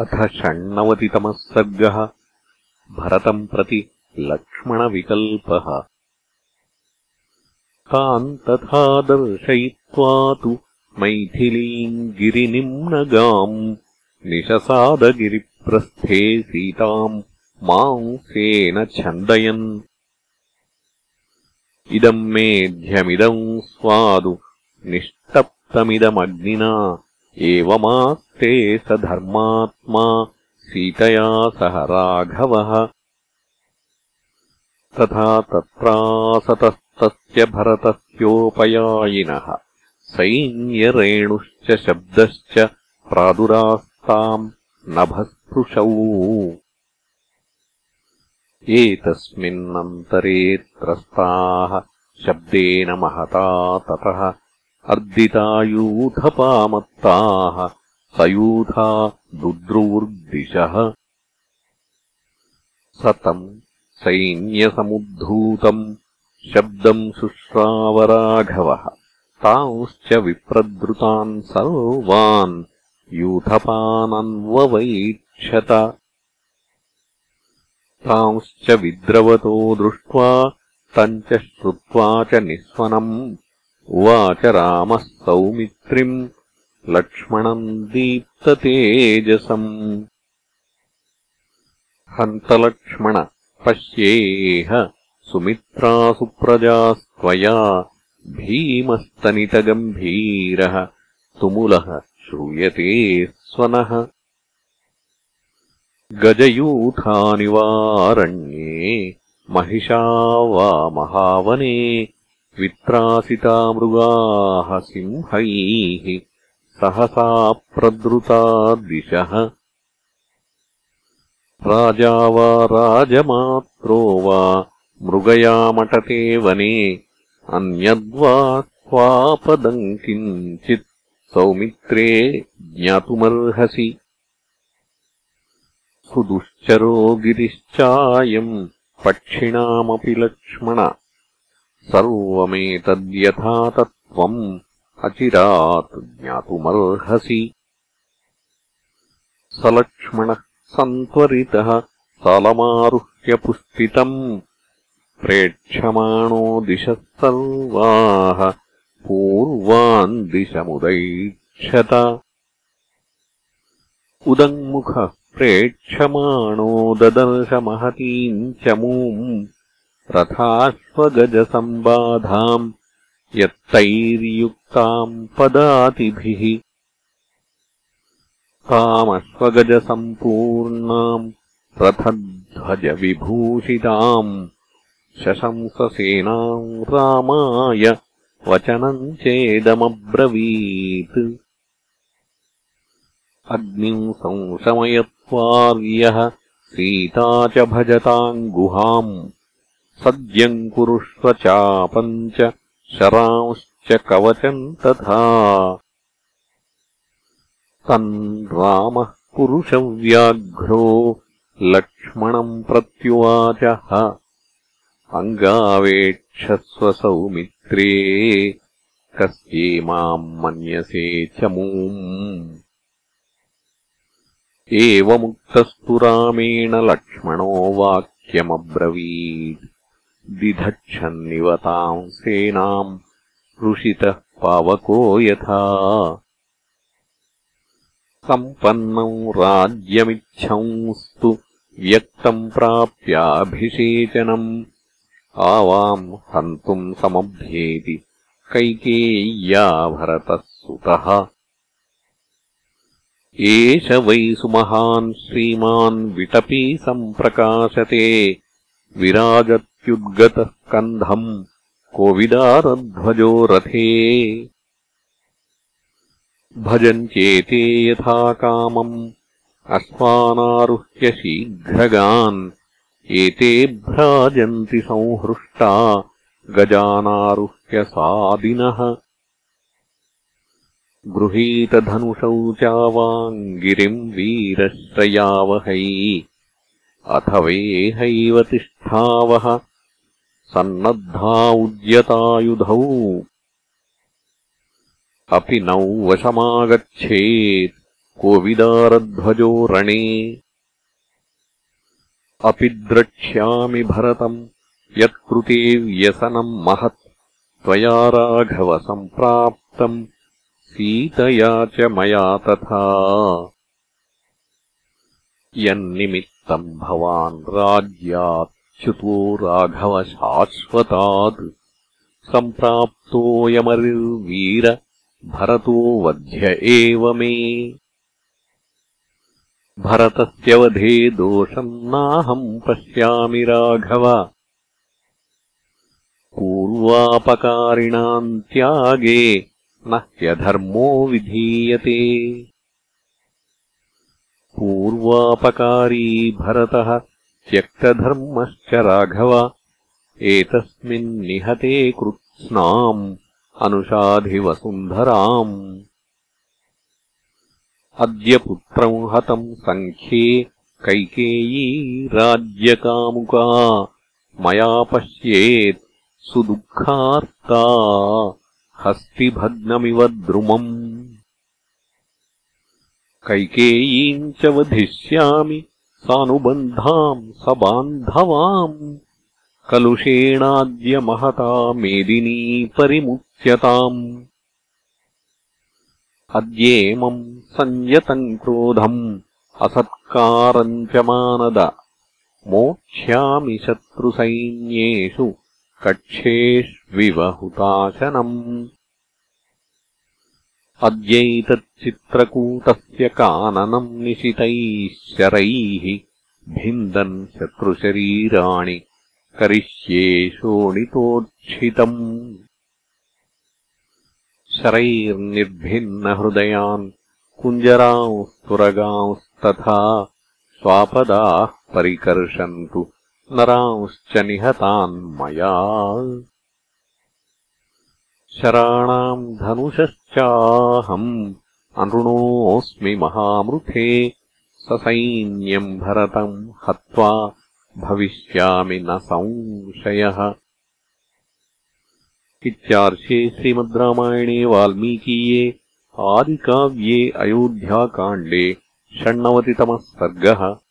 अथ षण्णवतितमः सर्गः भरतम् प्रति लक्ष्मणविकल्पः। तान् तथा दर्शयित्वा तु मैथिलीम् गिरिनिम्नगाम् निशसादगिरिप्रस्थे सीताम् मांसेन छन्दयन्। इदम् मेध्यमिदम् स्वादु निष्टप्तमिदमग्निना एवमास्ते स धर्मात्मा सीतया सह राघवः। तथा तत्रासतस्तस्य भरतस्योपयायिनः। सैन्यरेणुश्च शब्दश्च प्रादुरास्ताम् नभस्पृशौ। एतस्मिन्नन्तरे त्रस्ताः शब्देन महता ततः अर्दितायूथपामत्ताः सयूथा दुद्रुवुर्दिशः स तम् सैन्यसमुद्धूतम् शब्दम् शुश्रावराघवः तांश्च विप्रद्रुतान् सर्वान् यूथपानन्ववैक्षत तांश्च विद्रवतो दृष्ट्वा तम् च श्रुत्वा च निःस्वनम् उवाच रामः सौमित्रिम् लक्ष्मणम् दीप्ततेजसम्। हन्तलक्ष्मण पश्येह सुमित्रासुप्रजास्त्वया भीमस्तनितगम्भीरः तुमुलः श्रूयते स्वनः। गजयूथानिवारण्ये महिषा वा महावने वित्रासिता मृगाः सिंहैः सहसा प्रदृता दिशः। राजा वा राजमात्रो वा मृगयामटते वने अन्यद्वा क्वापदम् किञ्चित् सौमित्रे ज्ञातुमर्हसि। सुदुश्चरो गिरिश्चायम् पक्षिणामपि लक्ष्मण सर्वमेतद्यथा तत्त्वम् अचिरात् ज्ञातुमर्हसि। स लक्ष्मणः सन्त्वरितः सालमारुह्यपुष्टितम् प्रेक्षमाणो दिशः सर्वाः पूर्वान् दिशमुदैक्षत उदङ्मुखः प्रेक्षमाणो ददर्शमहतीम् चमूम् रथाश्वगजसम्बाधाम् यत्तैर्युक्ताम् पदातिभिः तामश्वगजसम्पूर्णाम् रथध्वजविभूषिताम् शशंससेनाम् रामाय वचनम् चेदमब्रवीत्। अग्निम् संशमयत्वार्यः सीता च भजताम् गुहाम् सद्यम् कुरुष्व चापम् च शरांश्च कवचम् तथा। तम् रामः पुरुषव्याघ्रो लक्ष्मणम् प्रत्युवाचः। अङ्गावेक्षस्व सौमित्रे कस्ये माम् मन्यसे चमूम् एवमुक्तस्तु रामेण लक्ष्मणो वाक्यमब्रवीत् दिधच्छन्निवताम् सेनाम् ऋषितः पावको यथा। सम्पन्नम् राज्यमिच्छंस्तु व्यक्तम् प्राप्याभिषेचनम्। आवाम् हन्तुम् समभ्येति कैकेय्या भरतः सुतः एष वै सुमहान् श्रीमान् विटपी सम्प्रकाशते। विराजत् युद्गतः कन्धम् कोविदारध्वजो रथे भजन्त्येते यथा कामम् अश्वानारुह्य शीघ्रगान्। एते भ्राजन्ति संहृष्टा गजानारुह्य सादिनः गृहीतधनुषौ चावाम् गिरिम् वीरश्रयावहै अथ वेहैव तिष्ठावः सन्नद्धा उद्यतायुधौ अपि नौ वशमागच्छेत् कोविदारध्वजो रणे। अपि द्रक्ष्यामि भरतम् यत्कृते व्यसनम् महत् त्वया राघवसम्प्राप्तम्। सीतया च मया तथा। यन्निमित्तम् भवान् राज्याच्युतो राघवशाश्वतात् सम्प्राप्तोऽयमरिर्वीर भरतो वध्य एव मे। भरतस्य वधे दोषम् नाहम् पश्यामि राघव। पूर्वापकारिणाम् त्यागे न ह्यधर्मो विधीयते। पूर्वापकारी भरतः त्यक्तधर्मश्च राघव। एतस्मिन्निहते कृत्स्नाम् अनुषाधिवसुन्धराम् अद्य पुत्रम् हतम् सङ्ख्ये कैकेयी राज्यकामुका। मया पश्येत् सुदुःखार्ता हस्तिभग्नमिव द्रुमम्। कैकेयीम् च वधिष्यामि सानुबन्धाम् स बान्धवाम् कलुषेणाद्य महता मेदिनी परिमुच्यताम्। अद्येमम् सञ्यतम् क्रोधम् असत्कारम् च मानद। मोक्ष्यामि शत्रुसैन्येषु कक्षेष्विवहुताशनम् अद्यैतच्चित्रकूटस्य काननम् निशितैः शरैः भिन्दन् शत्रुशरीराणि करिष्ये शोणितोच्छितम् शरैर्निर्भिन्नहृदयान् कुञ्जरांस्तुरगांस्तथा स्वापदाः परिकर्षन्तु नरांश्च निहतान् मया शराणाम् धनुषश्चाहम् अनृणोऽस्मि महामृथे ससैन्यम् भरतम् हत्वा भविष्यामि न संशयः। इत्यार्षे श्रीमद् रामायणे वाल्मीकीये आदिकाव्ये अयोध्याकाण्डे षण्णवतितमः सर्गः